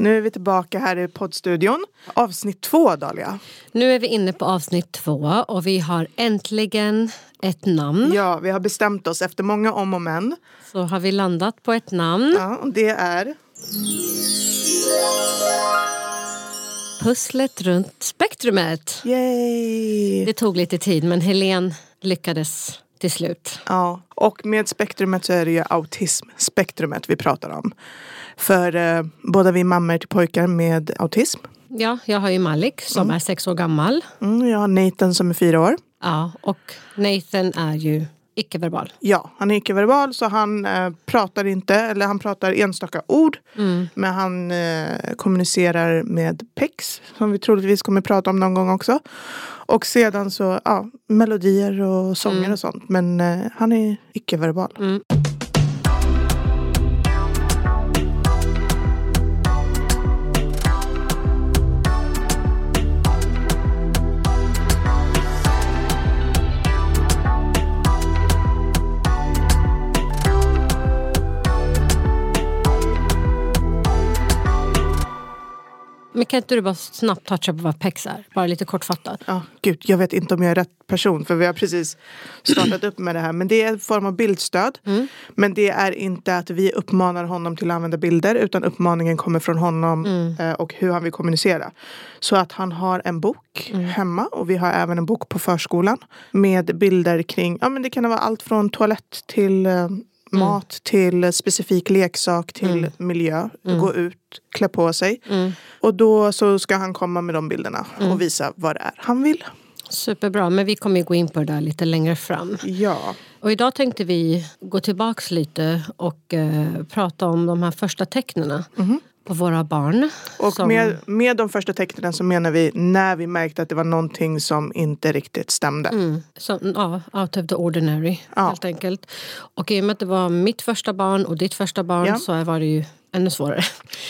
Nu är vi tillbaka här i poddstudion. Avsnitt två, Dahlia. Nu är vi inne på avsnitt två och vi har äntligen ett namn. Ja, vi har bestämt oss efter många om och men. Så har vi landat på ett namn. Ja, och det är... Pusslet runt spektrumet. Yay! Det tog lite tid men Helen lyckades till slut. Ja, och med spektrumet så är det ju autismspektrumet vi pratar om. För eh, båda vi mammor till pojkar med autism. Ja, jag har ju Malik som är sex år gammal. Mm, jag har Nathan som är fyra år. Ja, och Nathan är ju icke-verbal. Ja, han är icke-verbal så han eh, pratar inte, eller han pratar enstaka ord. Men han eh, kommunicerar med PEX som vi troligtvis kommer prata om någon gång också. Och sedan så, ja, melodier och sånger och sånt. Men eh, han är icke-verbal. Mm. Men kan inte du bara snabbt toucha på vad PEX är? Bara lite kortfattat. Ja, gud, jag vet inte om jag är rätt person för vi har precis startat upp med det här. Men det är en form av bildstöd. Men det är inte att vi uppmanar honom till att använda bilder utan uppmaningen kommer från honom eh, och hur han vill kommunicera. Så att han har en bok hemma och vi har även en bok på förskolan med bilder kring, ja men det kan vara allt från toalett till eh, mat till specifik leksak till miljö. Gå ut, klä på sig. Och då så ska han komma med de bilderna och visa vad det är han vill. Superbra, men vi kommer ju gå in på det där lite längre fram. Ja. Och idag tänkte vi gå tillbaks lite och eh, prata om de här första tecknen på våra barn. Och som- med, med de första tecknen så menar vi när vi märkte att det var någonting som inte riktigt stämde. Mm, som, ja, out of the ordinary, Ja. helt enkelt. Och i och med att det var mitt första barn och ditt första barn Ja. så var det ju ännu svårare.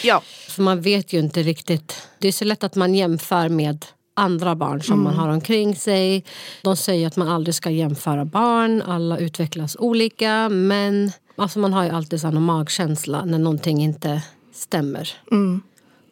Ja. För man vet ju inte riktigt. Det är så lätt att man jämför med andra barn som man har omkring sig. De säger att man aldrig ska jämföra barn. Alla utvecklas olika. Men alltså man har ju alltid sån magkänsla när någonting inte stämmer.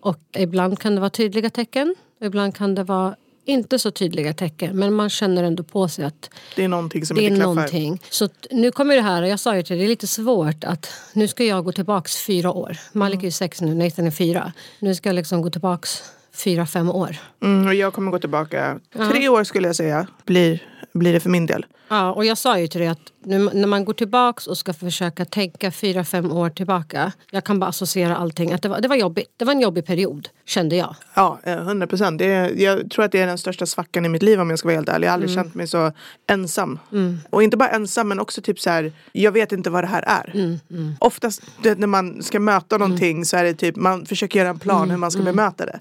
Och ibland kan det vara tydliga tecken. Ibland kan det vara inte så tydliga tecken. Men man känner ändå på sig att Det är någonting som det är inte klaffar. någonting. Så nu kommer det här, och jag sa ju till dig, det är lite svårt att nu ska jag gå tillbaks fyra år. Malik är ju sex nu, Nathan är fyra. Nu ska jag liksom gå tillbaks fyra, fem år. Mm, och jag kommer gå tillbaka. Tre år skulle jag säga blir, blir det för min del. Ja, och jag sa ju till dig att nu, när man går tillbaks och ska försöka tänka fyra, fem år tillbaka. Jag kan bara associera allting. Att det, var, det var jobbigt. Det var en jobbig period, kände jag. Ja, eh, hundra procent. Jag tror att det är den största svackan i mitt liv om jag ska vara helt ärlig. Jag har aldrig känt mig så ensam. Och inte bara ensam men också typ så här, jag vet inte vad det här är. Oftast det, när man ska möta någonting så är det typ, man försöker göra en plan hur man ska bemöta det.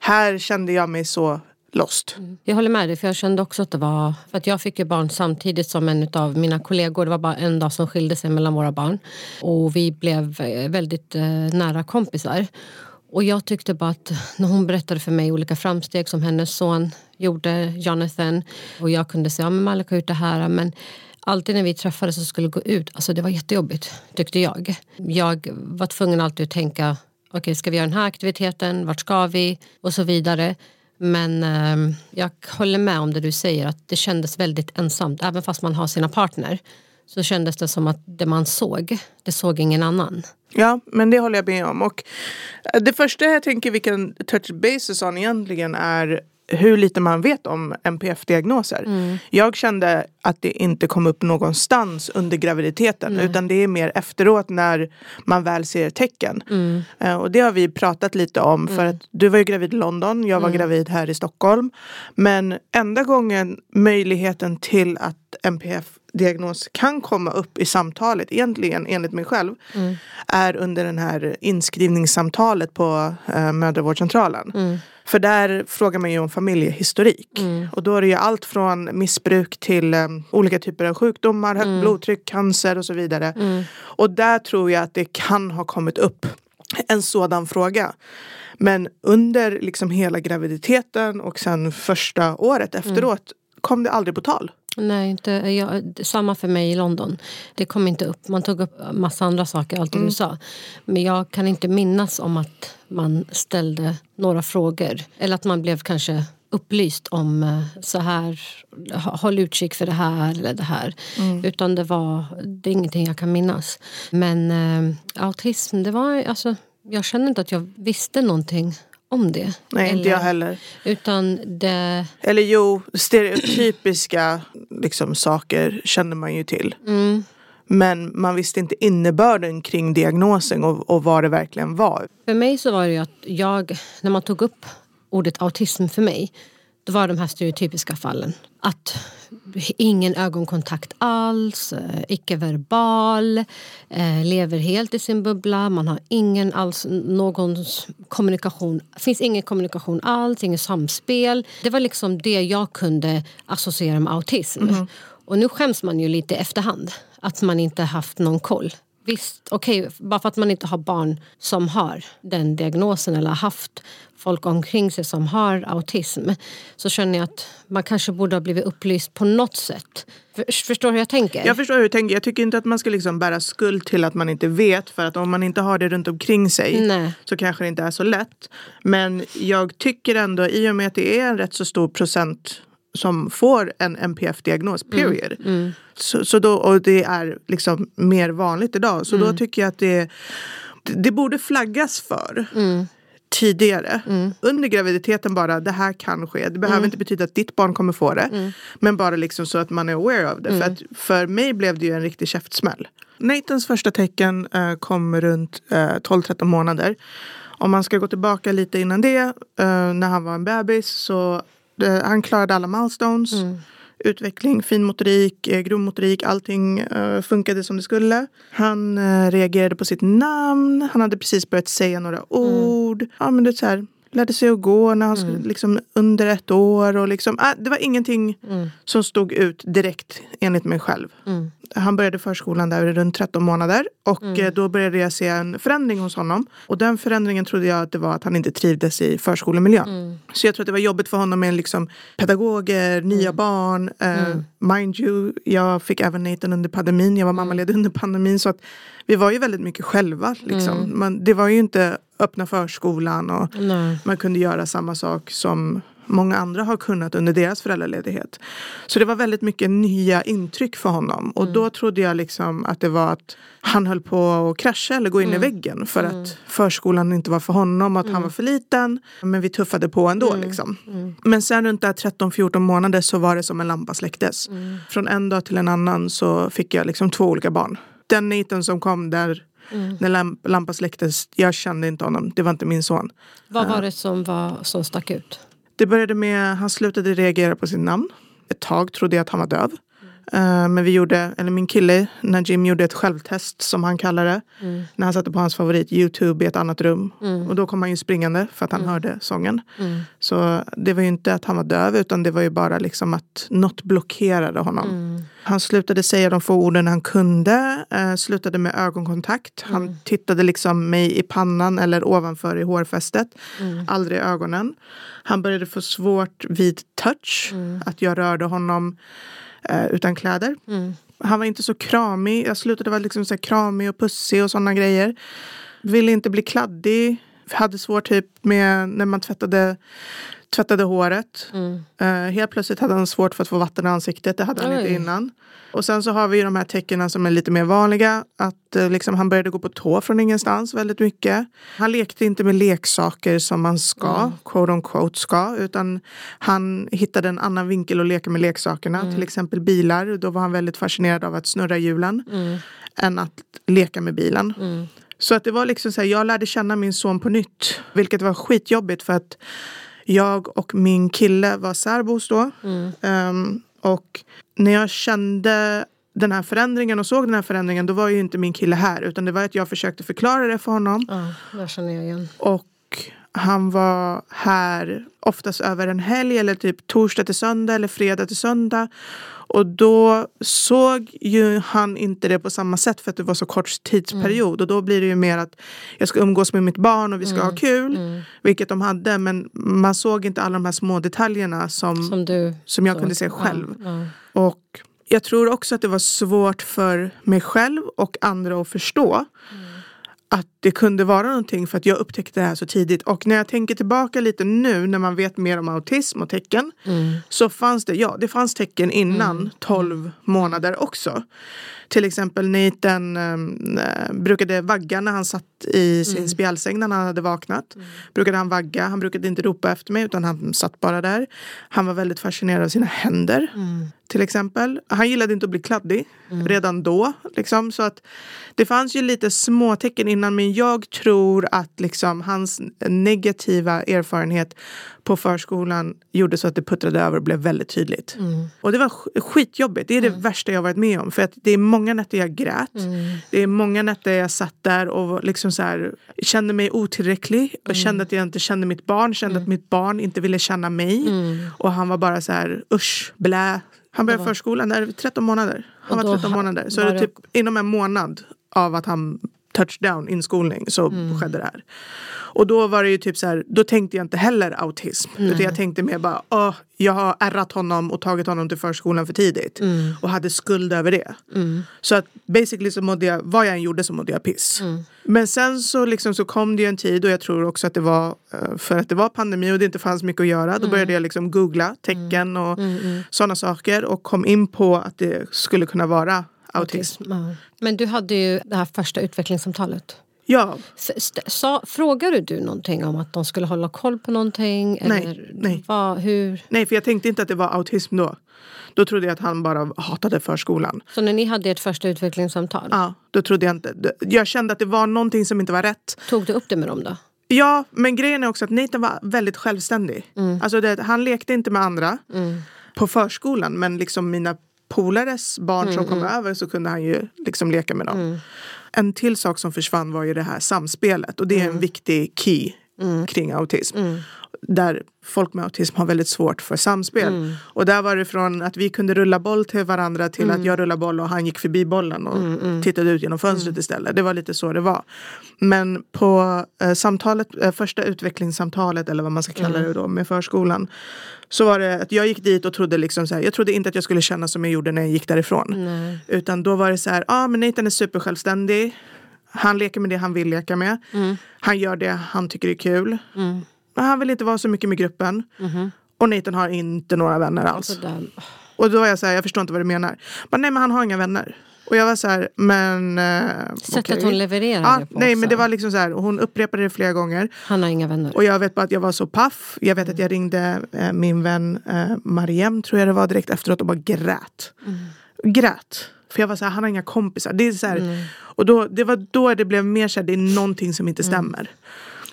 Här kände jag mig så lost. Mm. Jag håller med dig, för jag kände också att det var... För att jag fick ju barn samtidigt som en av mina kollegor. Det var bara en dag som skilde sig mellan våra barn. Och vi blev eh, väldigt eh, nära kompisar. Och jag tyckte bara att när hon berättade för mig olika framsteg som hennes son gjorde, Jonathan. Och jag kunde säga, ja Malik har gjort det här. Men alltid när vi träffades och skulle gå ut, alltså det var jättejobbigt tyckte jag. Jag var tvungen alltid att tänka, okej ska vi göra den här aktiviteten, vart ska vi? Och så vidare. Men eh, jag håller med om det du säger att det kändes väldigt ensamt. Även fast man har sina partner så kändes det som att det man såg, det såg ingen annan. Ja, men det håller jag med om. Och eh, det första jag tänker vi kan touch bases on egentligen är hur lite man vet om NPF-diagnoser. Jag kände att det inte kom upp någonstans under graviditeten utan det är mer efteråt när man väl ser tecken. Eh, Och det har vi pratat lite om för att du var ju gravid i London, jag var gravid här i Stockholm. Men enda gången möjligheten till att NPF-diagnos kan komma upp i samtalet, egentligen enligt mig själv, är under den här inskrivningssamtalet på eh, mödravårdscentralen. För där frågar man ju om familjehistorik. Och då är det ju allt från missbruk till eh, olika typer av sjukdomar, högt blodtryck, cancer och så vidare. Och där tror jag att det kan ha kommit upp en sådan fråga. Men under liksom hela graviditeten och sen första året efteråt kom det aldrig på tal. Nej, inte, jag, samma för mig i London. Det kom inte upp. Man tog upp massa andra saker, allt det du sa. Men jag kan inte minnas om att man ställde några frågor. Eller att man blev kanske upplyst om eh, så här, håll utkik för det här eller det här. Utan det var, det är ingenting jag kan minnas. Men eh, autism, det var alltså, jag känner inte att jag visste någonting om det. Nej, inte jag heller. Utan det... Eller jo, stereotypiska liksom, saker kände man ju till. Mm, Men man visste inte innebörden kring diagnosen och, och vad det verkligen var. För mig så var det ju att jag, när man tog upp ordet autism för mig, då var det de här stereotypiska fallen. Att ingen ögonkontakt alls, eh, icke-verbal, eh, lever helt i sin bubbla, man har ingen alls någon kommunikation, finns ingen kommunikation alls, ingen samspel. Det var liksom det jag kunde associera med autism. Och nu skäms man ju lite efterhand, att man inte haft någon koll. Visst, okej, bara för att man inte har barn som har den diagnosen eller haft folk omkring sig som har autism så känner jag att man kanske borde ha blivit upplyst på något sätt. För, förstår du hur jag tänker? Jag förstår hur du tänker. Jag tycker inte att man ska liksom bära skuld till att man inte vet. För att om man inte har det runt omkring sig Nej. så kanske det inte är så lätt. Men jag tycker ändå, i och med att det är en rätt så stor procent som får en NPF-diagnos, period. Så, så då, och det är liksom mer vanligt idag. Så då tycker jag att det, det borde flaggas för. Tidigare. Under graviditeten bara, det här kan ske. Det behöver inte betyda att ditt barn kommer få det. Men bara liksom så att man är aware of det. För, att för mig blev det ju en riktig käftsmäll. Nathans första tecken eh, kom runt eh, 12-13 månader. Om man ska gå tillbaka lite innan det, eh, när han var en bebis, så eh, han klarade alla milestones. Utveckling, fin motorik, eh, grov motorik, allting eh, funkade som det skulle. Han eh, reagerade på sitt namn, han hade precis börjat säga några ord. Ja, men det är så här, lärde sig att gå när han skulle, liksom, under ett år. Och liksom, äh, det var ingenting som stod ut direkt enligt mig själv. Han började förskolan där runt 13 månader och eh, då började jag se en förändring hos honom. Och den förändringen trodde jag att det var att han inte trivdes i förskolemiljön. Så jag tror att det var jobbigt för honom med liksom, pedagoger, nya barn. Eh, Mind you, jag fick även Nathan under pandemin. Jag var mammaledig under pandemin. Så att vi var ju väldigt mycket själva. Liksom. Man, det var ju inte öppna förskolan och Nej. man kunde göra samma sak som många andra har kunnat under deras föräldraledighet. Så det var väldigt mycket nya intryck för honom. Och då trodde jag liksom att det var att han höll på att krascha eller gå in i väggen. För att förskolan inte var för honom och att han var för liten. Men vi tuffade på ändå. Liksom. Men sen runt där 13-14 månader så var det som en lampa släcktes. Från en dag till en annan så fick jag liksom två olika barn. Den Nathan som kom där när lamp- lampan släcktes, jag kände inte honom. Det var inte min son. Vad var det som, var, som stack ut? Det började med han slutade reagera på sitt namn. Ett tag trodde jag att han var döv. Eh, men vi gjorde, eller min kille Najim gjorde ett självtest som han kallar det. När han satte på hans favorit Youtube i ett annat rum. Och då kom han ju springande för att han hörde sången. Så det var ju inte att han var döv utan det var ju bara liksom att något blockerade honom. Han slutade säga de få orden han kunde. eh, slutade med ögonkontakt. Han tittade liksom mig i pannan eller ovanför i hårfästet. Aldrig i ögonen. Han började få svårt vid touch. Att jag rörde honom eh, utan kläder. Han var inte så kramig. Jag slutade vara liksom så här kramig och pussig och sådana grejer. Ville inte bli kladdig. Hade svårt typ med när man tvättade, tvättade håret. Eh, helt plötsligt hade han svårt för att få vatten i ansiktet. Det hade han inte Oj. innan. Och sen så har vi ju de här tecknen som är lite mer vanliga. Att eh, liksom, han började gå på tå från ingenstans väldigt mycket. Han lekte inte med leksaker som man ska, quote on quote ska. Utan han hittade en annan vinkel att leka med leksakerna. Till exempel bilar. Då var han väldigt fascinerad av att snurra hjulen. Än att leka med bilen. Så att det var liksom så här, jag lärde känna min son på nytt. Vilket var skitjobbigt för att jag och min kille var särbos då. Ehm, och när jag kände den här förändringen och såg den här förändringen då var ju inte min kille här utan det var att jag försökte förklara det för honom. Ja, där känner jag igen. Och han var här oftast över en helg eller typ torsdag till söndag eller fredag till söndag. Och då såg ju han inte det på samma sätt för att det var så kort tidsperiod. Mm. Och då blir det ju mer att jag ska umgås med mitt barn och vi ska mm. ha kul. Mm. Vilket de hade. Men man såg inte alla de här små detaljerna som, som, du, som jag så. kunde se själv. Ja, ja. Och jag tror också att det var svårt för mig själv och andra att förstå. Mm att det kunde vara någonting för att jag upptäckte det här så tidigt. Och när jag tänker tillbaka lite nu när man vet mer om autism och tecken mm. så fanns det, ja det fanns tecken innan mm. 12 månader också. Till exempel Nathan äh, brukade vagga när han satt i sin mm. spjälsäng när han hade vaknat. Mm. Brukade han vagga, han brukade inte ropa efter mig utan han satt bara där. Han var väldigt fascinerad av sina händer. Mm. Till exempel. Han gillade inte att bli kladdig mm. redan då. Liksom, så att det fanns ju lite småtecken innan men jag tror att liksom, hans negativa erfarenhet på förskolan gjorde så att det puttrade över och blev väldigt tydligt. Mm. Och det var skitjobbigt. Det är det mm. värsta jag varit med om. För att det är många nätter jag grät. Mm. Det är många nätter jag satt där och liksom så här, kände mig otillräcklig. Och mm. kände att jag inte kände mitt barn. Kände att mm. mitt barn inte ville känna mig. Mm. Och han var bara så här usch, blä. Han började förskolan när 13 månader. Han var 13 månader. Så var det typ inom en månad av att han touchdown inskolning så mm. skedde det här. Och då var det ju typ så här, då tänkte jag inte heller autism. Mm. Utan jag tänkte mer bara, åh, jag har ärrat honom och tagit honom till förskolan för tidigt. Mm. Och hade skuld över det. Mm. Så att basically så mådde jag, vad jag än gjorde så mådde jag piss. Mm. Men sen så, liksom, så kom det ju en tid och jag tror också att det var eh, för att det var pandemi och det inte fanns mycket att göra. Då mm. började jag liksom googla tecken och mm. sådana saker och kom in på att det skulle kunna vara autism. autism. Men du hade ju det här första utvecklingssamtalet. Ja. Sa, frågade du någonting om att de skulle hålla koll på någonting? Nej. Nej. Vad, hur? nej, för jag tänkte inte att det var autism då. Då trodde jag att han bara hatade förskolan. Så när ni hade ert första utvecklingssamtal? Ja, då trodde jag inte. Jag kände att det var någonting som inte var rätt. Tog du upp det med dem då? Ja, men grejen är också att Nathan var väldigt självständig. Mm. Alltså det, han lekte inte med andra mm. på förskolan men liksom mina polares barn mm, som kom mm. över så kunde han ju liksom leka med dem. Mm. En till sak som försvann var ju det här samspelet och det är en mm. viktig key mm. kring autism. Mm. Där folk med autism har väldigt svårt för samspel. Mm. Och där var det från att vi kunde rulla boll till varandra till mm. att jag rullade boll och han gick förbi bollen och mm, mm. tittade ut genom fönstret mm. istället. Det var lite så det var. Men på eh, samtalet, eh, första utvecklingssamtalet eller vad man ska kalla det då med förskolan. Så var det att jag gick dit och trodde liksom så här, jag trodde inte att jag skulle känna som jag gjorde när jag gick därifrån. Nej. Utan då var det så här, ja ah, men Nathan är supersjälvständig. Han leker med det han vill leka med. Mm. Han gör det han tycker är kul. Mm. Men han vill inte vara så mycket med gruppen. Mm. Och Nathan har inte några vänner alls. Alltså och då var jag så här, jag förstår inte vad du menar. Men nej men han har inga vänner. Och jag var så här, men... Eh, Sättet okay. hon levererade ah, det på Nej också. men det var liksom så här, hon upprepade det flera gånger. Han har inga vänner. Och jag vet bara att jag var så paff. Jag vet mm. att jag ringde eh, min vän eh, Mariem, tror jag det var, direkt efteråt och bara grät. Mm. Grät. För jag var så här, han har inga kompisar. Det är så här, mm. Och då, det var då det blev mer så här, det är någonting som inte mm.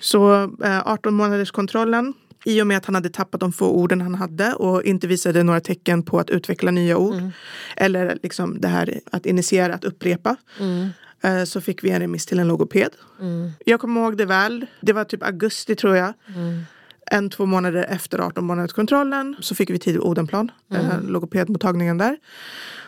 Så eh, 18 månaders kontrollen i och med att han hade tappat de få orden han hade och inte visade några tecken på att utveckla nya ord. Mm. Eller liksom det här att initiera, att upprepa. Mm. Eh, så fick vi en remiss till en logoped. Mm. Jag kommer ihåg det väl. Det var typ augusti tror jag. Mm. En, två månader efter 18 månaders kontrollen så fick vi tid i Odenplan, mm. logopedmottagningen där.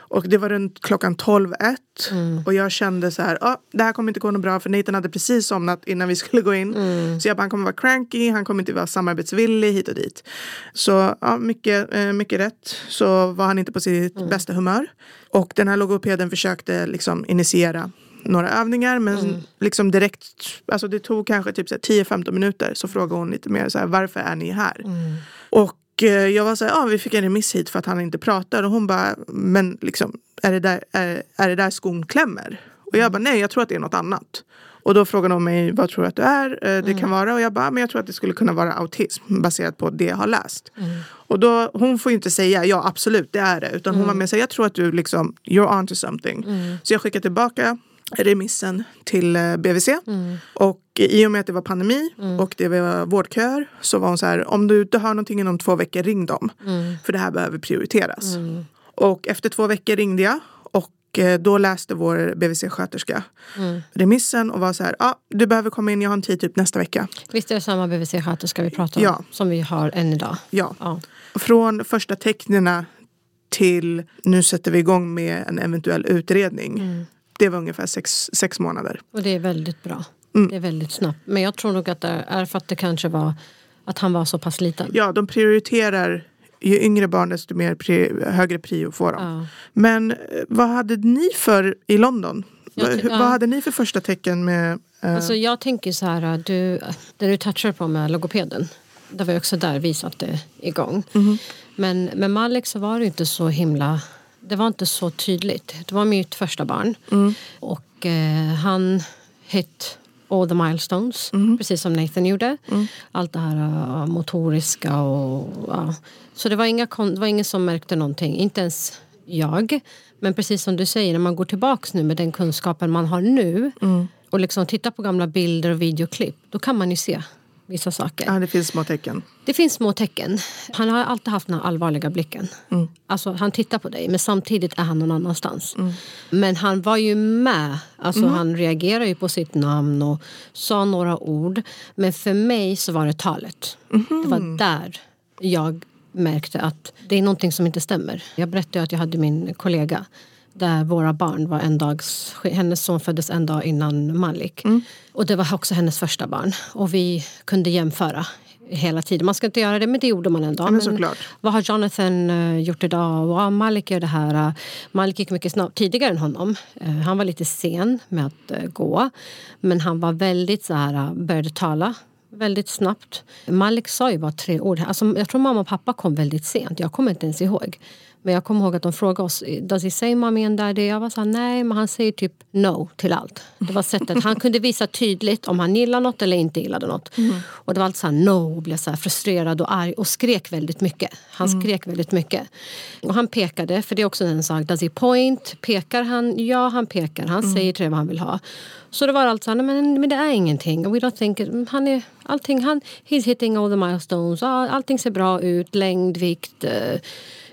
Och det var runt klockan 12.01 mm. och jag kände så här, ah, det här kommer inte gå något bra för Nathan hade precis somnat innan vi skulle gå in. Mm. Så jag bara, han kommer vara cranky, han kommer inte vara samarbetsvillig hit och dit. Så ja, mycket, eh, mycket rätt så var han inte på sitt mm. bästa humör. Och den här logopeden försökte liksom initiera några övningar men mm. liksom direkt, alltså det tog kanske typ 10-15 minuter så frågade hon lite mer så här, varför är ni här? Mm. Och jag var så här, ja vi fick en remiss hit för att han inte pratar. Och hon bara, men liksom, är det där, är, är det där skon klämmer? Och jag bara, nej jag tror att det är något annat. Och då frågade hon mig, vad tror du att du är? Eh, det mm. kan vara. Och jag bara, men jag tror att det skulle kunna vara autism baserat på det jag har läst. Mm. Och då, hon får inte säga, ja absolut det är det. Utan hon mm. var med och sa, jag tror att du liksom, you're on to something. Mm. Så jag skickade tillbaka remissen till eh, BVC. Mm. Och i och med att det var pandemi mm. och det var vårdköer så var hon så här, om du inte hör någonting inom två veckor, ring dem. Mm. För det här behöver prioriteras. Mm. Och efter två veckor ringde jag och eh, då läste vår BVC-sköterska remissen och var så här, ah, du behöver komma in, jag har en tid typ nästa vecka. Visst är det samma BVC-sköterska vi pratar om Ja. som vi har än idag? Ja. Ja. Från första tecknena till nu sätter vi igång med en eventuell utredning. Det var ungefär sex, sex månader. Och det är väldigt bra. Mm. Det är väldigt snabbt. Men jag tror nog att det är för att det kanske var att han var så pass liten. Ja, de prioriterar ju yngre barn desto mer pri- högre prio får de. Ja. Men eh, vad hade ni för i London? Vad- ja. Vad hade ni för första tecken med... eh, Alltså jag tänker så här, du, det du touchar på med logopeden. Det var också där vi satte igång. Mhm. Men med Malik så var det inte så himla... Det var inte så tydligt. Det var mitt första barn. Mm. Och eh, han hit all the milestones, Mhm. precis som Nathan gjorde. Mm. Allt det här uh, motoriska och... ja. Så det var, inga, det var ingen som märkte någonting, inte ens jag. Men precis som du säger, när man går tillbaks nu med den kunskapen man har nu Mm. och liksom tittar på gamla bilder och videoklipp, då kan man ju se vissa saker. Ja, det finns små tecken. Det finns små tecken. Han har alltid haft den här allvarliga blicken. Mm. Alltså, han tittar på dig, men samtidigt är han någon annanstans. Men han var ju med. Alltså, Han reagerar ju på sitt namn och sa några ord. Men för mig så var det talet. Det var där jag märkte att det är någonting som inte stämmer. Jag berättade att jag hade min kollega där våra barn var en dags... Hennes son föddes en dag innan Malik. Och det var också hennes första barn. Och vi kunde jämföra hela tiden. Man ska inte göra det, men det gjorde man ändå. men såklart. Vad har Jonathan eh, gjort idag? Ah, Malik gör det här. Uh, Malik gick mycket snabbt tidigare än honom. Eh, han var lite sen med att eh, gå. Men han var väldigt så här, började tala väldigt snabbt. Malik sa ju bara tre ord. Alltså, jag tror mamma och pappa kom väldigt sent. Jag kommer inte ens ihåg. Men jag kommer ihåg att de frågade oss, does he say mommy and daddy? Jag var så här, nej, men han säger typ no till allt. Det var sättet. Han kunde visa tydligt om han gillade något eller inte gillade något. Och det var alltid så här no, blev så frustrerad och arg och skrek väldigt mycket. Han skrek väldigt mycket. Och han pekade, för det är också en sak, does he point? Pekar han? Ja, han pekar. Han säger till dig vad han vill ha. Så det var alltså, nej, men, men det är ingenting. We don't think, it- han är, allting, han, he's hitting all the milestones. Allting ser bra ut, längd, vikt, eh,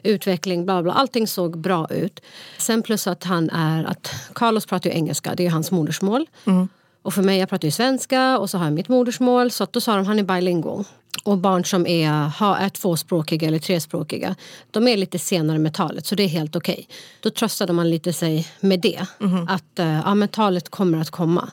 utveckling, bla bla. Allting såg bra ut. Sen plus att han är, att Carlos pratar ju engelska, det är hans modersmål. Och för mig, jag pratar ju svenska och så har jag mitt modersmål. Så då sa de han är bilingual. Och barn som är, ha, är tvåspråkiga eller trespråkiga, de är lite senare med talet så det är helt okej. Då tröstade man lite sig med det. Att eh, ja, men talet kommer att komma.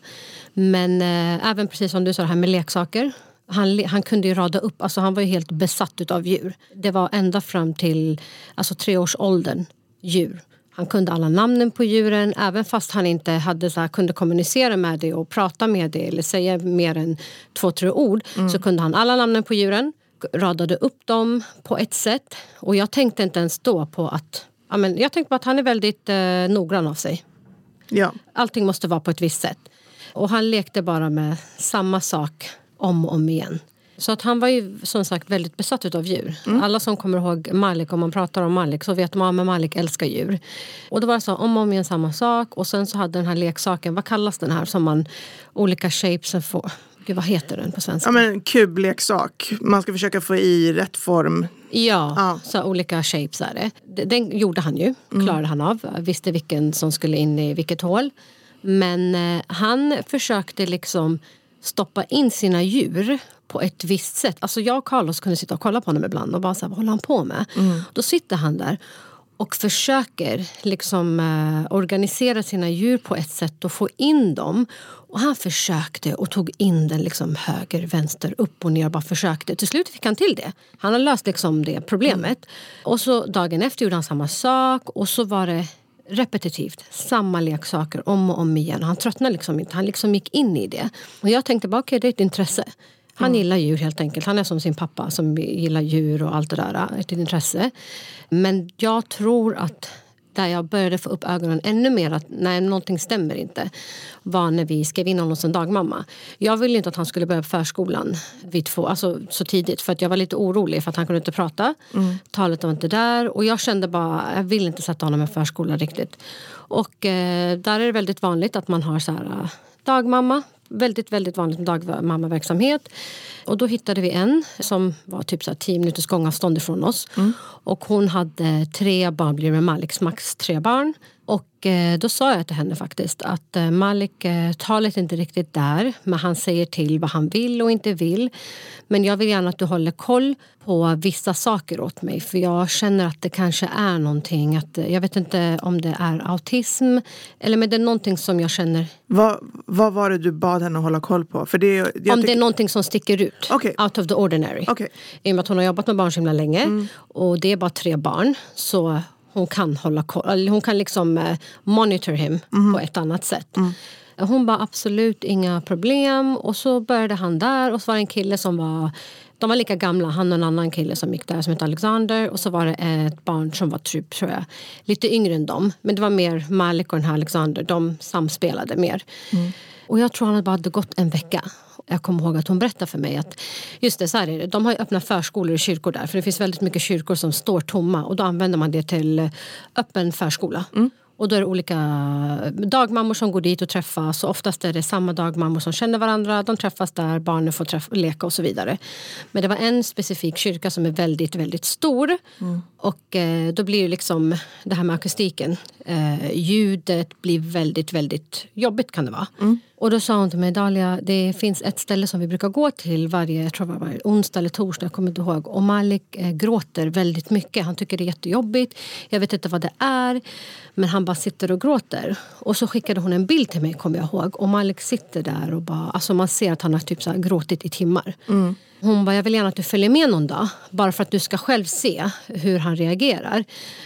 Men eh, även precis som du sa, det här med leksaker. Han, han kunde ju rada upp, alltså han var ju helt besatt av djur. Det var ända fram till alltså, treårsåldern djur. Han kunde alla namnen på djuren, även fast han inte hade så här, kunde kommunicera med det och prata med det eller säga mer än två, tre ord. Så kunde han alla namnen på djuren, radade upp dem på ett sätt. Och jag tänkte inte ens då på att... Ja, men jag tänkte på att han är väldigt eh, noggrann av sig. Ja. Allting måste vara på ett visst sätt. Och han lekte bara med samma sak om och om igen. Så att han var ju som sagt väldigt besatt av djur. Alla som kommer ihåg Malik, om man pratar om Malik så vet man att Malik älskar djur. Och då var det så om och om igen samma sak. Och sen så hade den här leksaken, vad kallas den här som man olika shapes får? Gud, vad heter den på svenska? ja, men en kubleksak. Man ska försöka få i rätt form. Ja, Ja. så olika shapes är det. Den gjorde han ju, klarade han av. Visste vilken som skulle in i vilket hål. Men eh, han försökte liksom stoppa in sina djur på ett visst sätt. Alltså jag och Carlos kunde sitta och kolla på honom ibland och bara så här, vad håller han på med? Då sitter han där och försöker liksom eh, organisera sina djur på ett sätt och få in dem. Och han försökte och tog in den liksom höger, vänster, upp och ner. Bara försökte. Till slut fick han till det. Han har löst liksom det problemet. Och så dagen efter gjorde han samma sak och så var det repetitivt. Samma leksaker om och om igen. Han tröttnade liksom inte. Han liksom gick in i det. Och jag tänkte bara, okej det är ett intresse. Han gillar djur helt enkelt. Han är som sin pappa som gillar djur och allt det där. Ett intresse. Men jag tror att där jag började få upp ögonen ännu mer att nej, någonting stämmer inte var när vi skrev in honom som dagmamma. Jag ville inte att han skulle börja på förskolan vid två, alltså så tidigt för att jag var lite orolig för att han kunde inte prata. Talet var inte där och jag kände bara jag vill inte sätta honom i förskola riktigt. Och eh, där är det väldigt vanligt att man har så här, eh, dagmamma väldigt, väldigt vanligt med dagmammaverksamhet. Och då hittade vi en som var typ så här 10 minuters gångavstånd ifrån oss. Och hon hade tre barn, blir med Maliks max tre barn. Och eh, då sa jag till henne faktiskt att eh, Malik, eh, talet är inte riktigt där, men han säger till vad han vill och inte vill. Men jag vill gärna att du håller koll på vissa saker åt mig för jag känner att det kanske är någonting. Att, jag vet inte om det är autism eller men det är någonting som jag känner. Vad, vad var det du bad henne hålla koll på? För det, jag om det är någonting som sticker ut. Okej. Out of the ordinary. Okej. I och med att hon har jobbat med barn så himla länge och det är bara tre barn. Så hon kan hålla koll, hon kan liksom eh, monitor him på ett annat sätt. Hon bara absolut inga problem och så började han där och så var det en kille som var de var lika gamla, han och en annan kille som gick där som hette Alexander och så var det ett barn som var typ, tror jag, lite yngre än dem. Men det var mer Malik och den här Alexander, de samspelade mer. Och jag tror han hade bara hade gått en vecka. Jag kommer ihåg att hon berättade för mig att just det, så här är det. de har öppna förskolor och kyrkor där. För det finns väldigt mycket kyrkor som står tomma och då använder man det till öppen förskola. Och då är det olika dagmammor som går dit och träffas. Och oftast är det samma dagmammor som känner varandra. De träffas där, barnen får träff- leka och så vidare. Men det var en specifik kyrka som är väldigt, väldigt stor. Och eh, då blir det liksom det här med akustiken. Eh, ljudet blir väldigt, väldigt jobbigt kan det vara. Och då sa hon till mig, Dalia, det finns ett ställe som vi brukar gå till varje, jag tror det var varje onsdag eller torsdag, jag kommer inte ihåg. Och Malik eh, gråter väldigt mycket. Han tycker det är jättejobbigt. Jag vet inte vad det är. Men han bara sitter och gråter. Och så skickade hon en bild till mig, kommer jag ihåg. Och Malik sitter där och bara, alltså man ser att han har typ så här gråtit i timmar. Mm. Hon bara, jag vill gärna att du följer med någon dag. Bara för att du ska själv se hur han reagerar.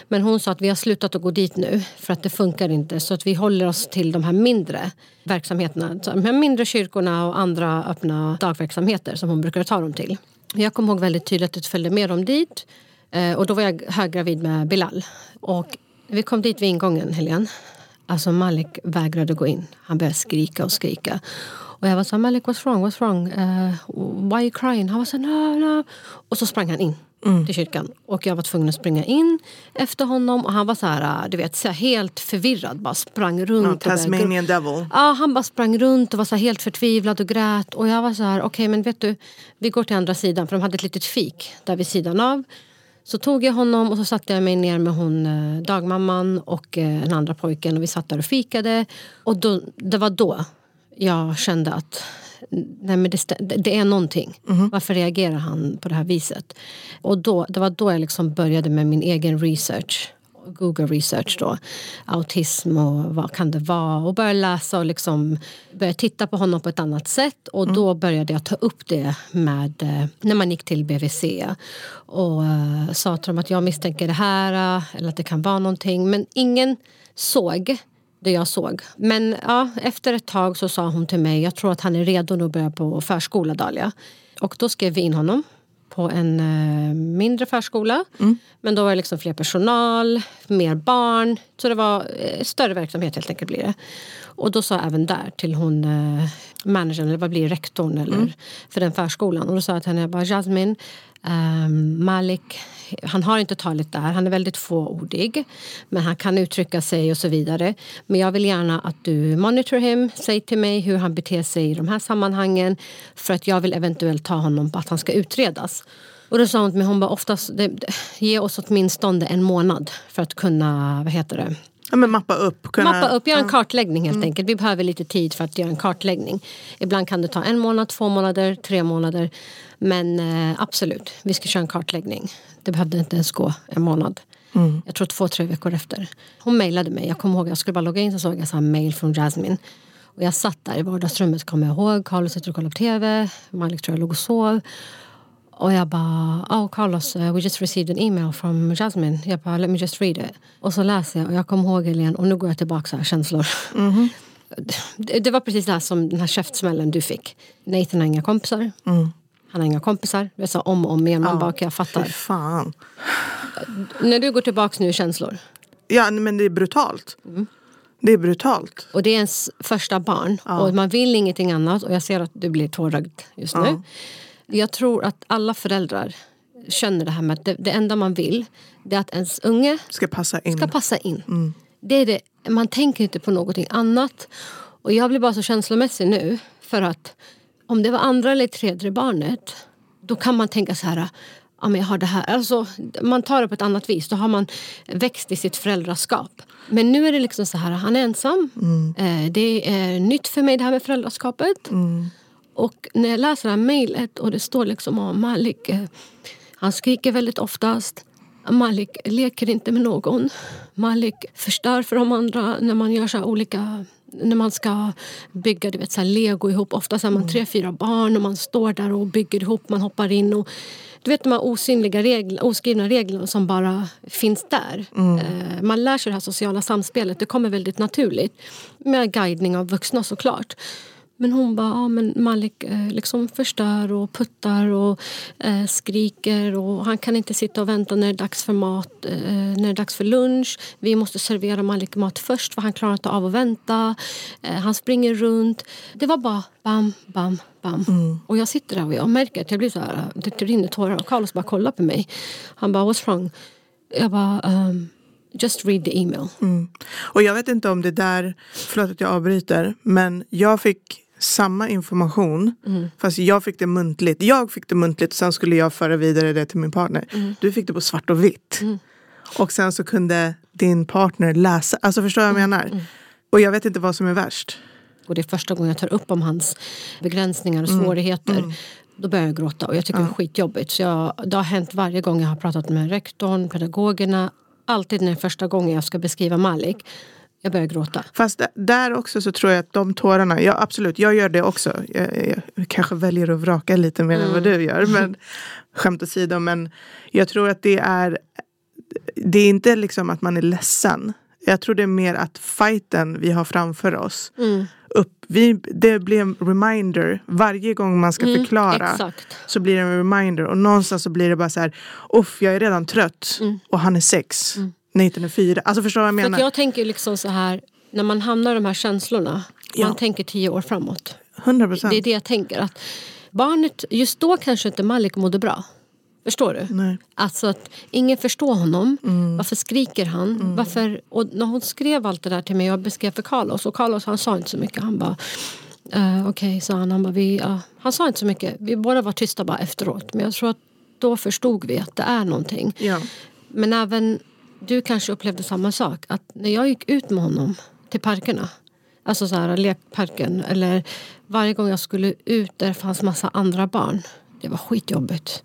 Men hon sa att vi har slutat att gå dit nu. För att det funkar inte. Så att vi håller oss till de här mindre verksamheterna. De här mindre kyrkorna och andra öppna dagverksamheter som hon brukar ta dem till. Jag kommer ihåg väldigt tydligt att jag följde med dem dit. Eh, och då var jag höggravid med Bilal. Och vi kom dit vid ingången, Helene. Alltså Malik vägrade gå in. Han började skrika och skrika. Och jag var så här, Malik what's wrong, what's wrong? Uh, why are you crying? Han var så här, no, no. Och så sprang han in till kyrkan. Och jag var tvungen att springa in efter honom. Och han var så här, du vet, så här helt förvirrad. Bara sprang runt. Gro- Tasmanian devil. Ja, han bara sprang runt och var så här helt förtvivlad och grät. Och jag var så här, okej men vet du, vi går till andra sidan. För de hade ett litet fik där vid sidan av. Så tog jag honom och så satte jag mig ner med hon eh, dagmamman och eh, den andra pojken och vi satt där och fikade. Och då, det var då jag kände att nej men det, det är någonting. Varför reagerar han på det här viset? Och då, det var då jag liksom började med min egen research. Google research då. Autism och vad kan det vara? Och började läsa och liksom började titta på honom på ett annat sätt. Och då började jag ta upp det med eh, när man gick till BVC. Och eh, sa till dem att jag misstänker det här eh, eller att det kan vara någonting. Men ingen såg det jag såg. Men ja, efter ett tag så sa hon till mig, jag tror att han är redo nu att börja på förskola Dalia. Och då skrev vi in honom på en eh, mindre förskola. Men då var det liksom fler personal, mer barn. Så det var eh, större verksamhet helt enkelt blir det. Och då sa jag även där till hon eh, managern, eller vad blir rektorn eller, för den förskolan. Och då sa jag till henne, jag bara, Jasmine, ehm, Malik, han har inte talet där, han är väldigt fåordig. Men han kan uttrycka sig och så vidare. Men jag vill gärna att du monitor him, säg till mig hur han beter sig i de här sammanhangen. För att jag vill eventuellt ta honom på att han ska utredas. Och då sa hon till mig, hon bara, oftast, det, ge oss åtminstone en månad för att kunna, vad heter det, Ja, men mappa upp. Kunna, Mappa upp, göra en kartläggning helt enkelt. Vi behöver lite tid för att göra en kartläggning. Ibland kan det ta en månad, två månader, tre månader. Men eh, absolut, vi ska köra en kartläggning. Det behövde inte ens gå en månad. Jag tror två, tre veckor efter. Hon mejlade mig. Jag kommer ihåg, jag skulle bara logga in så såg jag så här mail från Jasmine. Och jag satt där i vardagsrummet, kommer jag ihåg. Carlos sitter och kollar på TV. Malik tror jag låg och sov. Och jag bara, oh Carlos, uh, we just received an email from Jasmine. Jag bara, let me just read it. Och så läser jag och jag kommer ihåg Helene, och nu går jag tillbaka så här känslor. Det, det var precis det här som den här käftsmällen du fick. Nathan har inga kompisar. Han har inga kompisar. Jag sa om och om igen. Man bara, okej jag fattar. fan. När du går tillbaka nu känslor. Ja, men det är brutalt. Mm. Det är brutalt. Och det är ens första barn. Och man vill ingenting annat. Och jag ser att du blir tårögd just nu. Jag tror att alla föräldrar känner det här med att det, det enda man vill det är att ens unge Ska passa in. ska passa in. Det är det. Man tänker inte på någonting annat. Och jag blir bara så känslomässig nu. För att om det var andra eller tredje barnet då kan man tänka så här. ja, men jag har det här. Alltså, man tar det på ett annat vis. Då har man växt i sitt föräldraskap. Men nu är det liksom så här, han är ensam. Eh, det är nytt för mig det här med föräldraskapet. Och när jag läser det här mejlet och det står liksom om Malik, eh, han skriker väldigt oftast. Malik leker inte med någon. Malik förstör för de andra när man gör så olika när man ska bygga du vet, så lego ihop. Ofta är man tre, fyra barn och man står där och bygger ihop. Man hoppar in och du vet de här osynliga regler, oskrivna reglerna som bara finns där. Eh, man lär sig det här sociala samspelet. Det kommer väldigt naturligt. Med guidning av vuxna såklart. Men hon bara, ja, men Malik eh, liksom förstör och puttar och eh, skriker och han kan inte sitta och vänta när det är dags för mat, eh, när det är dags för lunch. Vi måste servera Malik mat först för han klarar inte av att vänta. Eh, han springer runt. Det var bara bam, bam, bam. Och jag sitter där och jag märker att jag blir så här, det rinner tårar och Carlos bara kollar på mig. Han bara, what's wrong? Jag bara, um, just read the email. Och jag vet inte om det där, förlåt att jag avbryter, men jag fick samma information fast jag fick det muntligt. Jag fick det muntligt och sen skulle jag föra vidare det till min partner. Du fick det på svart och vitt. Och sen så kunde din partner läsa. Alltså förstår du vad jag menar? Och jag vet inte vad som är värst. Och det är första gången jag tar upp om hans begränsningar och svårigheter. Då börjar jag gråta och jag tycker det är skitjobbigt. Så jag, det har hänt varje gång jag har pratat med rektorn, pedagogerna. Alltid när det är första gången jag ska beskriva Malik. Jag börjar gråta. Fast där också så tror jag att de tårarna, ja absolut, jag gör det också. Jag, jag kanske väljer att vraka lite mer än vad du gör. Men skämt åsido, men jag tror att det är, det är inte liksom att man är ledsen. Jag tror det är mer att fighten vi har framför oss, upp, vi, det blir en reminder varje gång man ska förklara. exakt. Så blir det en reminder och någonstans så blir det bara så här, uff jag är redan trött och han är sex. Nathan är fyra. Alltså förstår du vad jag För menar? att jag tänker liksom så här, när man hamnar i de här känslorna. Ja. Man tänker tio år framåt. 100 procent. Det är det jag tänker. Att barnet, just då kanske inte Malik mådde bra. Förstår du? Nej. Alltså att ingen förstår honom. Mm. Varför skriker han? Varför? Och när hon skrev allt det där till mig, jag beskrev för Carlos och Carlos han sa inte så mycket. Han bara uh, okej, sa han. Han, bara, vi, ja. han sa inte så mycket. Vi båda var tysta bara efteråt. Men jag tror att då förstod vi att det är någonting. Ja. Men även du kanske upplevde samma sak. Att när jag gick ut med honom till parkerna. Alltså så här, lekparken. Eller varje gång jag skulle ut där det fanns massa andra barn. Det var skitjobbigt.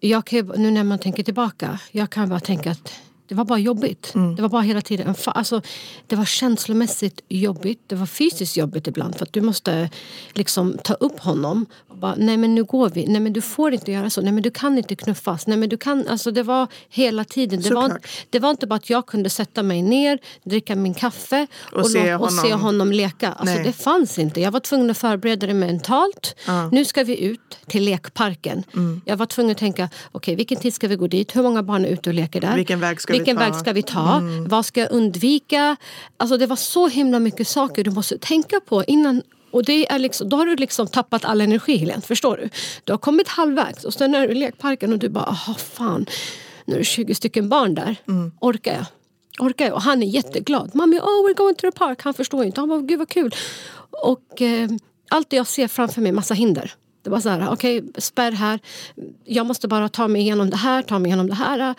Jag kan, nu när man tänker tillbaka. Jag kan bara tänka att det var bara jobbigt. Det var bara hela tiden en alltså, Det var känslomässigt jobbigt. Det var fysiskt jobbigt ibland. För att du måste liksom ta upp honom. Och bara, Nej men nu går vi. Nej men du får inte göra så. Nej men du kan inte knuffas. Nej men du kan. Alltså det var hela tiden. Det var, det var inte bara att jag kunde sätta mig ner, dricka min kaffe Och se lå- och se honom. honom leka. Alltså Nej. det fanns inte. Jag var tvungen att förbereda det mentalt. Nu ska vi ut till lekparken. Mm. Jag var tvungen att tänka, okej vilken tid ska vi gå dit? Hur många barn är ute och leker där? Vilken väg ska vilken? Mm. väg ska vi ta? Vad ska jag undvika? Alltså det var så himla mycket saker du måste tänka på innan och det är liksom, då har du liksom tappat all energi Helene, förstår du? Du har kommit halvvägs och sen är du i lekparken och du bara, aha fan, nu är det 20 stycken barn där. Mm. Orkar jag? Orkar jag? Och han är jätteglad. Mami, oh we're going to the park. Han förstår inte. Han bara, gud vad kul. Och eh, allt det jag ser framför mig, massa hinder. Det var så här, okej, spärr här. Jag måste bara ta mig igenom det här, ta mig igenom det här.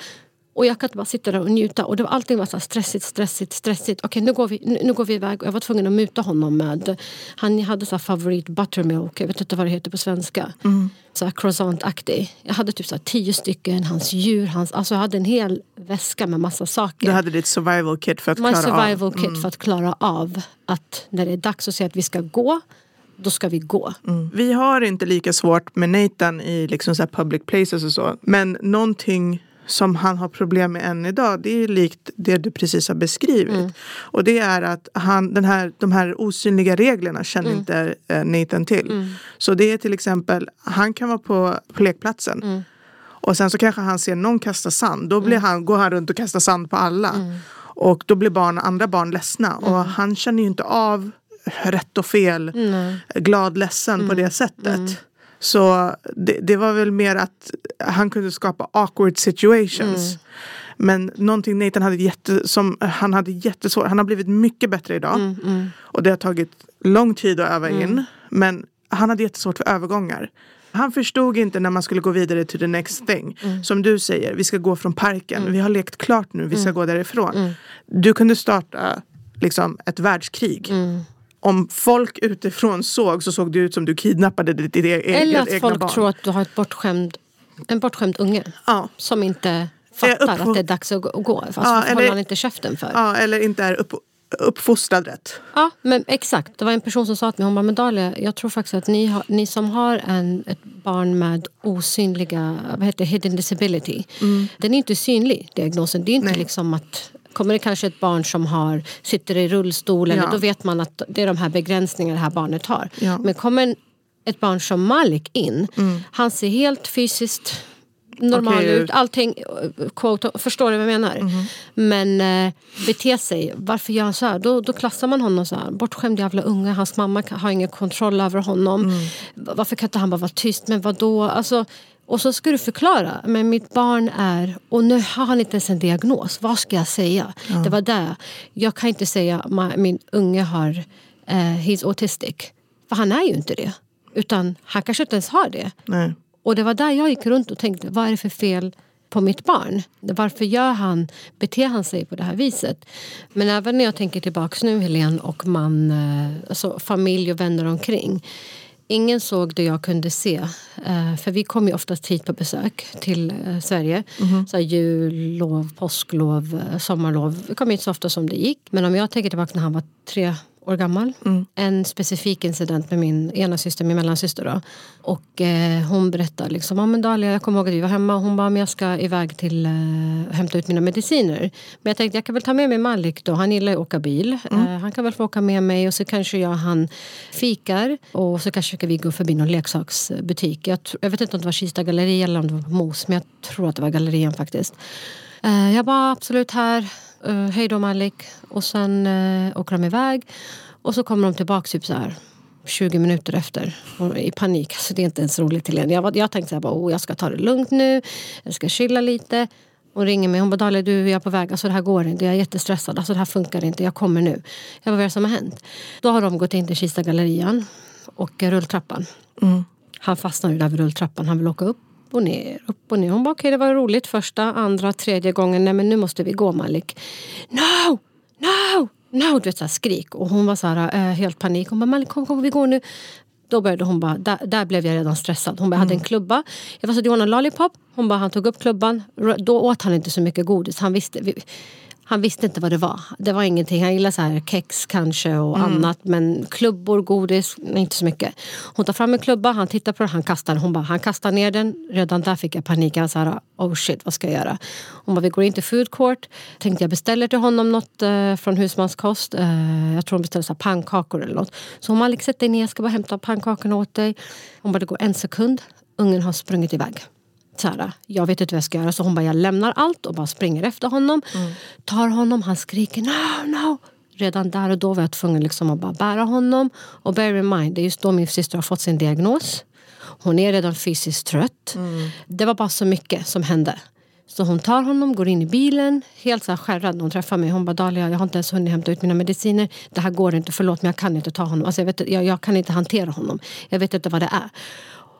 Och jag kan inte bara sitta där och njuta. Och det var, allting var så stressigt, stressigt, stressigt. Okej, nu, går vi, nu, nu går vi iväg. Och jag var tvungen att muta honom med... Han hade så favorit buttermilk. Jag vet inte vad det heter på svenska. Så här croissant-aktig. Jag hade typ så tio stycken. Hans djur. Hans, alltså jag hade en hel väska med massa saker. Du hade ditt survival kit för att My klara survival av. Mm. kit för att klara av att när det är dags att säga att vi ska gå, då ska vi gå. Mm. Vi har inte lika svårt med Nathan i liksom så public places och så. Men någonting som han har problem med än idag det är likt det du precis har beskrivit. Och det är att han, den här, de här osynliga reglerna känner inte eh, Nathan till. Så det är till exempel, han kan vara på, på lekplatsen och sen så kanske han ser någon kasta sand. Då blir han, går han runt och kastar sand på alla. Och då blir barn, andra barn ledsna. Och han känner ju inte av rätt och fel, glad, ledsen på det sättet. Så det, det var väl mer att han kunde skapa awkward situations. Men någonting Nathan hade, jätte, som, han hade jättesvårt, han har blivit mycket bättre idag. Och det har tagit lång tid att öva in. Men han hade jättesvårt för övergångar. Han förstod inte när man skulle gå vidare to the next thing. Mm. Som du säger, vi ska gå från parken. Vi har lekt klart nu, vi ska Mm. gå därifrån. Du kunde starta liksom, ett världskrig. Mm. Om folk utifrån såg så såg det ut som du kidnappade ditt, ditt e- Eller att folk barn. tror att du har ett bortskämd, en bortskämd unge Ja. som inte fattar att det är dags att gå-. Fast Ja, håller eller- han inte käften för. Ja, eller inte är upp, uppfostrad rätt. Ja, men exakt. Det var en person som sa till mig, hon bara, men Dahlia, jag tror faktiskt att ni, har, ni som har en, ett barn med osynliga, vad heter hidden disability. Den är inte synlig, diagnosen. Det är inte Nej. liksom att Kommer det kanske ett barn som har, sitter i rullstol, eller Ja. då vet man att det är de här begränsningarna det här barnet har. Ja. Men kommer ett barn som Malik in, han ser helt fysiskt normal Okej ut. Allting, quote, förstår du vad jag menar? Men eh, bete sig. Varför gör han så här? Då, då klassar man honom så här. Bortskämd jävla unge. Hans mamma har ingen kontroll över honom. Va- Varför kan inte han bara vara tyst? Men vad då? Alltså, och så ska du förklara. Men mitt barn är... Och nu har han inte ens en diagnos. Vad ska jag säga? Det var där. Jag kan inte säga att min unge har... Eh, he's autistic. För han är ju inte det. Utan han kanske inte ens har det. Nej. Och det var där jag gick runt och tänkte, vad är det för fel på mitt barn? Varför gör han, beter han sig på det här viset? Men även när jag tänker tillbaks nu Helene och man, eh, alltså familj och vänner omkring. Ingen såg det jag kunde se. Eh, För vi kom ju oftast hit på besök till eh, Sverige. Så här jullov, påsklov, eh, sommarlov. Vi kom hit så ofta som det gick. Men om jag tänker tillbaka när han var tre år gammal. En specifik incident med min ena syster, min mellansyster. Då. Och eh, hon berättade liksom, ah, men Dahlia, jag kommer ihåg att vi var hemma och hon bara, men jag ska iväg till eh, hämta ut mina mediciner. Men jag tänkte, jag kan väl ta med mig Malik då, han gillar ju att åka bil. Eh, han kan väl få åka med mig och så kanske jag han fikar. Och så kanske vi gå förbi någon leksaksbutik. Jag, jag vet inte om det var Kista galleri eller om det var Mos, men jag tror att det var gallerian faktiskt. Eh, jag bara, absolut här. Uh, Hej då Malik. Och sen uh, åker de iväg. Och så kommer de tillbaka typ så här 20 minuter efter. Och I panik. Alltså, det är inte ens roligt till en. Jag, var- jag tänkte så här, bara, oh, jag ska ta det lugnt nu. Jag ska chilla lite. Hon ringer mig. Hon bara, Dahlia du jag är på väg. Alltså det här går inte. Jag är jättestressad. Alltså det här funkar inte. Jag kommer nu. Jag bara, vad är det som har hänt? Då har de gått in till Kista gallerian. Och eh, rulltrappan. Han fastnar ju där vid rulltrappan. Han vill åka upp och ner, upp och ner. Hon bara okej det var roligt första, andra, tredje gången. Nej men nu måste vi gå Malik. No! No! No! Du vet såhär skrik. Och hon var så här, eh, helt panik. Hon bara Malik kom, kom vi går nu. Då började hon bara, där, där blev jag redan stressad. Hon bara, jag hade en klubba. Jag var så, du har en lollipop? Hon bara, han tog upp klubban. Då åt han inte så mycket godis. Han visste, vi, han visste inte vad det var. Det var ingenting. Han gillade så här kex kanske och annat. Men klubbor, godis, inte så mycket. Hon tar fram en klubba, han tittar på den, han kastar den. Hon bara, han kastar ner den. Redan där fick jag panik. Så här, oh shit, vad ska jag göra? Hon bara, vi går in till food court. Tänkte jag beställer till honom något eh, från husmanskost. Eh, jag tror hon beställde så pannkakor eller något. Så hon bara, Alex sätt dig ner, jag ska bara hämta pannkakorna åt dig. Hon bara, det går en sekund. Ungen har sprungit iväg så här, jag vet inte vad jag ska göra. Så hon bara, jag lämnar allt och bara springer efter honom. Tar honom, han skriker no, no. Redan där och då var jag tvungen liksom att bara bära honom. Och bear in mind, det är just då min syster har fått sin diagnos. Hon är redan fysiskt trött. Det var bara så mycket som hände. Så hon tar honom, går in i bilen, helt så här skärrad hon träffar mig. Hon bara, Dahlia, jag har inte ens hunnit hämta ut mina mediciner. Det här går inte, förlåt men jag kan inte ta honom. Alltså, jag, vet, jag, jag kan inte hantera honom. Jag vet inte vad det är.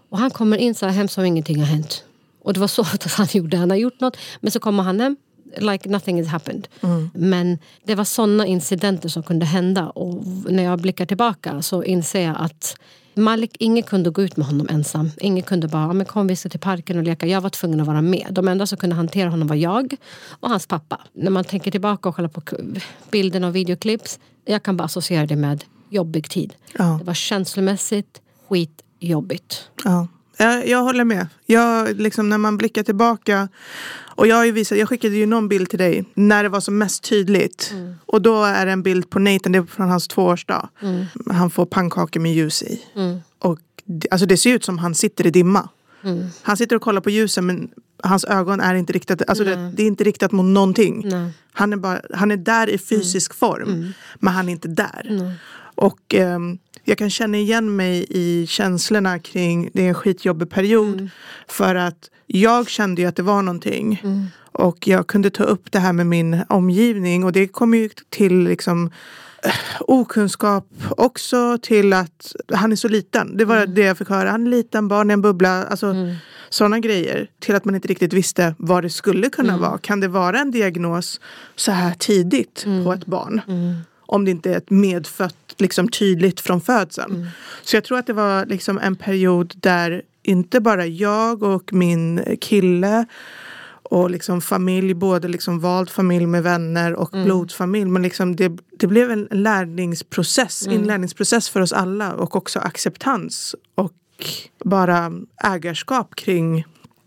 Och han kommer in så här hem som ingenting har hänt. Och det var så att han gjorde. Han har gjort något. Men så kommer han hem. Like nothing has happened. Men det var såna incidenter som kunde hända. Och när jag blickar tillbaka så inser jag att Malik, ingen kunde gå ut med honom ensam. Ingen kunde bara, "Ja, men kom vi ska till parken och leka. Jag var tvungen att vara med. De enda som kunde hantera honom var jag och hans pappa. När man tänker tillbaka och kollar på bilderna och videoklips. Jag kan bara associera det med jobbig tid. Ja. Det var känslomässigt skitjobbigt. Ja. Jag, jag håller med. Jag, liksom, när man blickar tillbaka. Och jag, har visat, jag skickade ju någon bild till dig när det var som mest tydligt. Och då är det en bild på Nathan, det är från hans tvåårsdag. Han får pannkakor med ljus i. Och det, alltså det ser ut som han sitter i dimma. Han sitter och kollar på ljusen men hans ögon är inte riktat, alltså det, det är inte riktat mot någonting. Nej. Han är, bara, han är där i fysisk form men han är inte där. Och ehm, jag kan känna igen mig i känslorna kring det är en skitjobbig period. För att jag kände ju att det var någonting. Och jag kunde ta upp det här med min omgivning och det kom ju till liksom eh, okunskap också till att han är så liten. Det var mm. det jag fick höra. Han är liten, barn i en bubbla. Alltså, mm. Sådana grejer. Till att man inte riktigt visste vad det skulle kunna mm. vara. Kan det vara en diagnos så här tidigt på mm. ett barn? Mm. Om det inte är ett medfött, liksom tydligt från födseln. Mm. Så jag tror att det var liksom en period där inte bara jag och min kille och liksom familj, både liksom vald familj med vänner och mm. blodsfamilj. Men liksom det, det blev en lärningsprocess, mm. inlärningsprocess för oss alla och också acceptans och bara ägarskap kring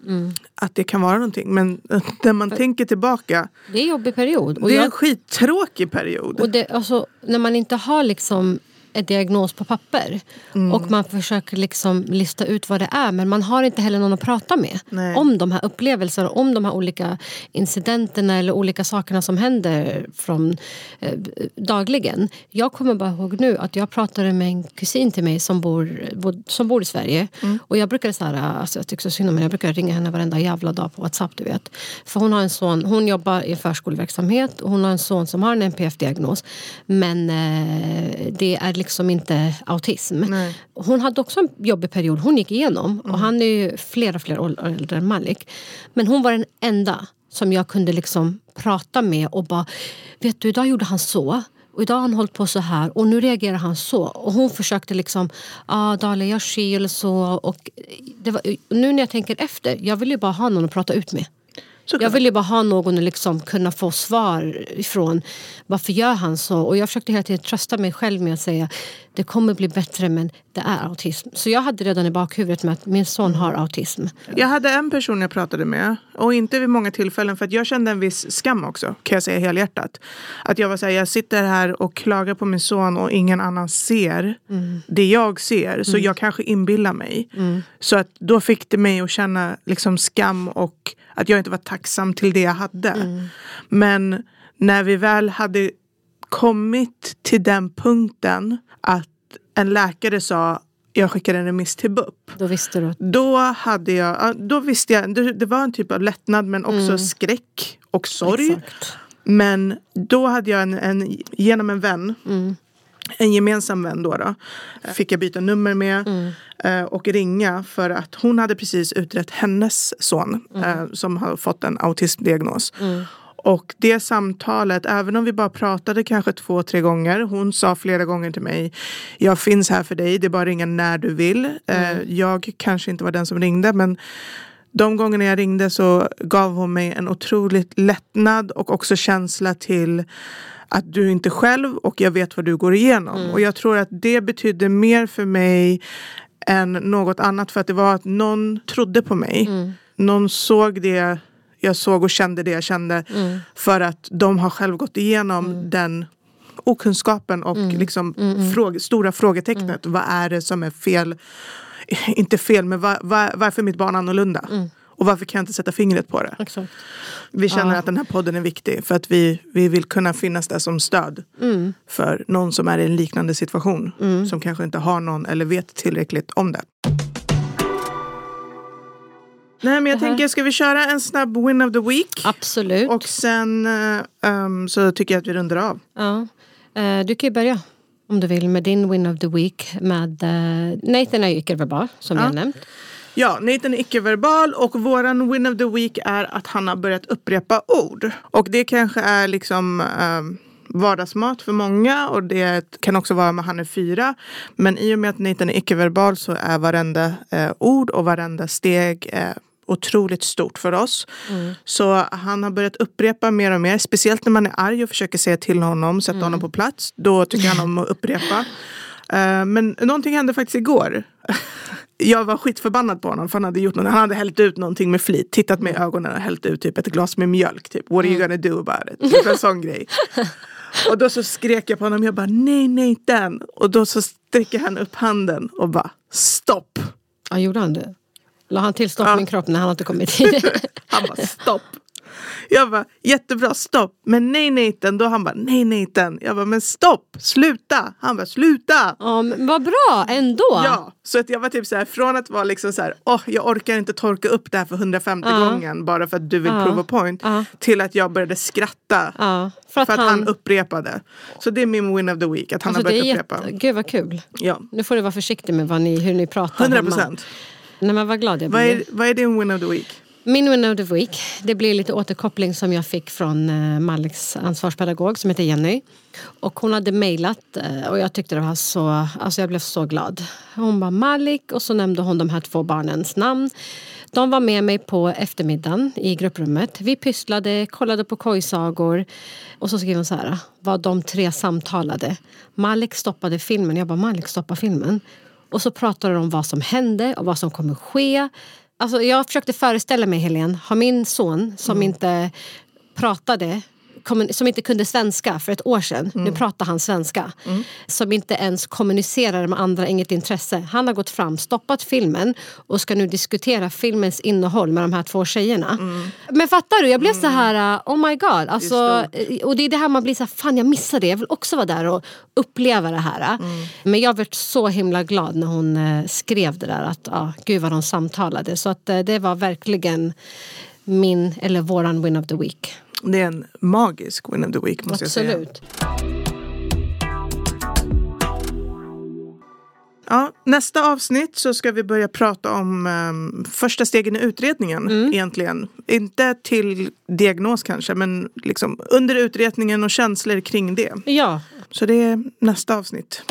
Mm. Att det kan vara någonting. Men när man För, tänker tillbaka. Det är en jobbig period. Och det är jag, en skittråkig period. Och det, alltså, när man inte har liksom en diagnos på papper. Mm. Och man försöker liksom lista ut vad det är men man har inte heller någon att prata med Nej. om de här upplevelserna, om de här olika incidenterna eller olika sakerna som händer från, eh, dagligen. Jag kommer bara ihåg nu att jag pratade med en kusin till mig som bor, som bor i Sverige. Mm. Och jag så här, alltså jag tycker så synd om jag brukar ringa henne varenda jävla dag på Whatsapp. Du vet. För hon har en son, hon jobbar i förskoleverksamhet och hon har en son som har en NPF-diagnos. Men eh, det är liksom inte autism. Nej. Hon hade också en jobbig period hon gick igenom. Mm. Och han är ju flera, flera år äldre än Malik. Men hon var den enda som jag kunde liksom prata med och bara Vet du, idag gjorde han så. Och idag har han hållit på så här och nu reagerar han så. Och hon försökte liksom, ah, Dale jag eller så. Och var, nu när jag tänker efter, jag vill ju bara ha någon att prata ut med. Såklart. Jag ville bara ha någon att liksom kunna få svar ifrån. Varför gör han så? Och jag försökte hela tiden trösta mig själv med att säga det kommer bli bättre men det är autism. Så jag hade redan i bakhuvudet med att min son har autism. Jag hade en person jag pratade med och inte vid många tillfällen för att jag kände en viss skam också kan jag säga helhjärtat. Att jag var såhär, jag sitter här och klagar på min son och ingen annan ser mm. det jag ser. Så mm. jag kanske inbillar mig. Mm. Så att då fick det mig att känna liksom skam och att jag inte var tacksam till det jag hade. Mm. Men när vi väl hade kommit till den punkten att en läkare sa jag skickar en remiss till BUP. Då visste du? Då, hade jag, då visste jag, det, var en typ av lättnad men också mm. skräck och sorg. Exakt. Men då hade jag en, en genom en vän mm en gemensam vän då, då fick jag byta nummer med mm. Eh, och ringa för att hon hade precis utrett hennes son mm. Eh, som har fått en autismdiagnos. Mm. Och det samtalet, även om vi bara pratade kanske två, tre gånger. Hon sa flera gånger till mig, jag finns här för dig, det är bara att ringa när du vill. Eh, mm. Jag kanske inte var den som ringde men de gångerna jag ringde så gav hon mig en otroligt lättnad och också känsla till att du inte själv och jag vet vad du går igenom. Mm. Och jag tror att det betydde mer för mig än något annat för att det var att någon trodde på mig. Mm. Någon såg det jag såg och kände det jag kände. Mm. För att de har själv gått igenom mm. den okunskapen och mm. liksom mm, fråga, stora frågetecknet. Vad är det som är fel? Inte fel, men var, var, varför är mitt barn annorlunda? Och varför kan jag inte sätta fingret på det? Exakt. Vi känner ja. att den här podden är viktig för att vi, vi vill kunna finnas där som stöd mm. för någon som är i en liknande situation. Mm. Som kanske inte har någon eller vet tillräckligt om det. Nej men jag tänker, ska vi köra en snabb win of the week? Absolut. Och sen um, så tycker jag att vi rundar av. Ja. Uh, du kan ju börja om du vill med din win of the week med uh, Nathan icke-verbal som ja. jag nämnt. Ja, Nathan är icke-verbal och våran win of the week är att han har börjat upprepa ord. Och det kanske är liksom um, vardagsmat för många och det kan också vara med han är fyra. Men i och med att Nathan är icke-verbal så är varenda eh, ord och varenda steg eh, otroligt stort för oss. Mm. Så han har börjat upprepa mer och mer. Speciellt när man är arg och försöker säga till honom, sätta mm. honom på plats. Då tycker han om att upprepa. Uh, men någonting hände faktiskt igår. Jag var skitförbannad på honom för han hade gjort något. Han hade hällt ut någonting med flit, tittat med ögonen och hällt ut typ ett glas med mjölk. Typ, What are you mm. gonna do about it? Typ en sån grej. Och då så skrek jag på honom, jag bara nej, nej den. Och då så sträcker han upp handen och bara stopp. Ja, gjorde han det? La han till stopp ja. min kropp när han inte kommit hit? han bara stopp. Jag bara, jättebra, stopp. Men nej Nathan. Då han bara, nej Nathan. Jag bara, men stopp, sluta. Han bara, sluta. Ja, men vad bra ändå. Ja, så att jag var typ så här, från att vara liksom så här, åh, jag orkar inte torka upp det här för 150 Ja. gången bara för att du vill Ja. prova point. Ja. Till att jag började skratta. Ja, För att, han... upprepade. Så det är min win of the week, att han alltså, har börjat upprepa. jätte... Gud vad kul. Ja, Nu får du vara försiktig med vad ni, hur ni pratar 100 hemma. procent. Nej men vad glad jag Vad blir. är, vad är din win of the week? Min win of the week, det blir lite återkoppling som jag fick från eh, Maliks ansvarspedagog som heter Jenny. Och hon hade mejlat eh, och jag tyckte det var så, alltså jag blev så glad. Hon var Malik och så nämnde hon de här två barnens namn. De var med mig på eftermiddagen i grupprummet. Vi pysslade, kollade på kojsagor och så skrev hon så här, vad de tre samtalade. Malik stoppade filmen. Jag bara, Malik stoppa filmen. Och så pratade de om vad som hände och vad som kommer ske. Alltså jag försökte föreställa mig, Helene, har min son som inte pratade som inte kunde svenska för ett år sedan, nu pratar han svenska, som inte ens kommunicerar med andra, inget intresse. Han har gått fram, stoppat filmen och ska nu diskutera filmens innehåll med de här två tjejerna. Men fattar du, jag blev så här, uh, oh my god. Alltså, eh, och det är det här man blir så här, fan jag missade det, jag vill också vara där och uppleva det här. uh. Men jag blev så himla glad när hon eh, skrev det där, att uh, gud vad de samtalade. Så att eh, det var verkligen min, eller våran win of the week. Det är en magisk win of the week måste jag säga. Absolut. Ja, nästa avsnitt så ska vi börja prata om ehm, första stegen i utredningen Mm. egentligen. Inte till diagnos kanske men liksom under utredningen och känslor kring det. Ja, Så det är nästa avsnitt.